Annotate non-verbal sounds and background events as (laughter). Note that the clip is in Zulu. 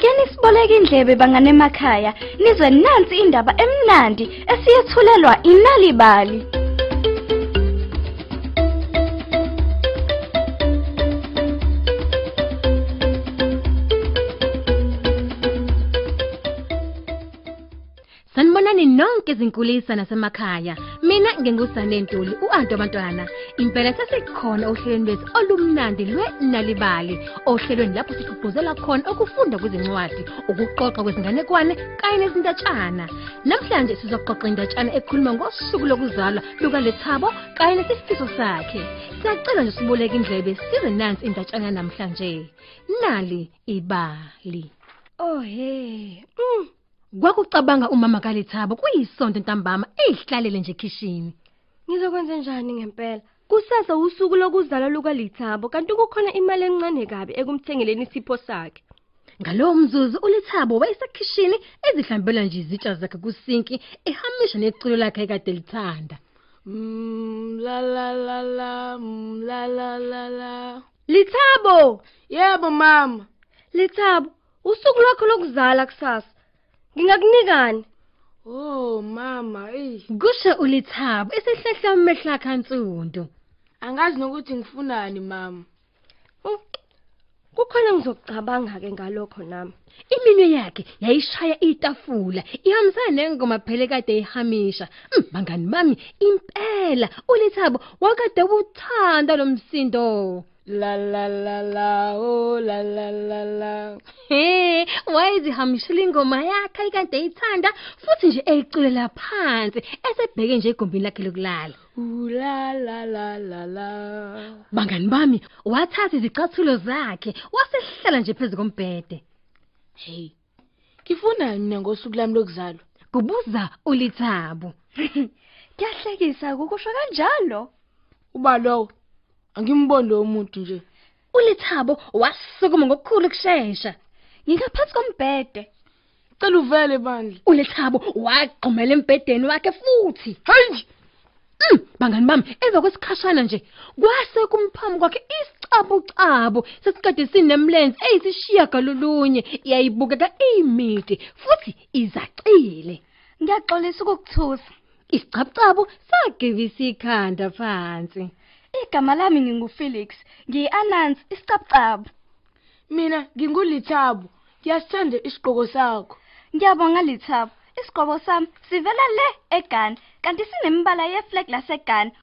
Siboleka indlebe bangane emakhaya. Nizwe nansi indaba emnandi esiyethulelwa inalibali. Sanibonani nonke izinkulisa nasemakhaya. Mina ngingusane Ntuli, uanti abantwana. Impela sesikhona ohlelweni lwethu olumnandi lwenalibali. Ohlelweni lapho sigqugquzela khona ukufunda kwezincwadi, ukuqoqa kwezinganekwane kanye nezindatshana. Namhlanje sizoxoxa indatshana ekhuluma ngosuku lokuzalwa luka Lethabo kanye nesifiso sakhe. Siyacela nje siboleke indlebe size nansi indatshana namhlanje. Nali ibali. Oh he. Mm. Kwakucabanga umama kaLethabo kuyisonto ntambama eyihlalele nje ekhishini. Ngizokwenza njani ngempela? Kusasa usuku lokuzalwa lukaLithabo kanti kukhona imali encane kabi ekumthengeleni isipho sakhe. Ngalowo mzuzu uLethabo wayesekhishini ezihlambela nje izitsha zakhe kusinki ehamisha neculo lakhe ekade lithanda. Mm, la la la la, mm, la la la la. Lithabo, Yebo mama. Lithabo, usuku lwakho lokuzala kusasa. Ngingakunikani? Oh mama, ey. Kusho uLethabo esehlehla amehla akhansundu. Angazi nokuthi ngifunani mama. Mm. Kukhona ngizokucabanga ke ngalokho nami. Iminwe yakhe yayishaya itafula ihambisana nengoma phele kade ihamisha. Mm, Bangani bami impela uLethabo wakade uthanda lo msindo. La la la la, oh la la la la. He, wayezihambisela ingoma yakhe ayikade eyithanda futhi nje eyiculela phansi esebheke nje egumbini lakhe lokulala. Ooh la la la la la. Bangani bami wathatha izicathulo zakhe wasehlala nje phezu kombhede. Hey. Ngifunani mina ngosuku lami lokuzalwa? Kubuza uLethabo. (laughs) Kuyahlekisa ukusho kanjalo. Uba lowo angimboni lo muntu nje. uLethabo wasukuma ngokukhulu kusheshsha. Ngingaphansi kombhede. Cela uvele bandla. uLethabo wagqumela embhedeni wakhe futhi. Hayi! Mm, bangani bami emva kwesikhashana nje kwase kumphamu kwakhe isicabucabo sesikade sinemlenze eyisishiya galolunye yayibukeka imide futhi izacile. Ngiyaxolisa ukukuthusa. Isicabucabo sagivisa ikhanda phansi. Igama lami nginguFelix. Ngiyi-Anansi isicabucabu. Mina ngingulithabo. Ngiyasithanda isigqoko sakho. Ngiyabonga Lithabo. Isigqoko sami sivela le eGhana kanti sinemibala yeflag laseGhana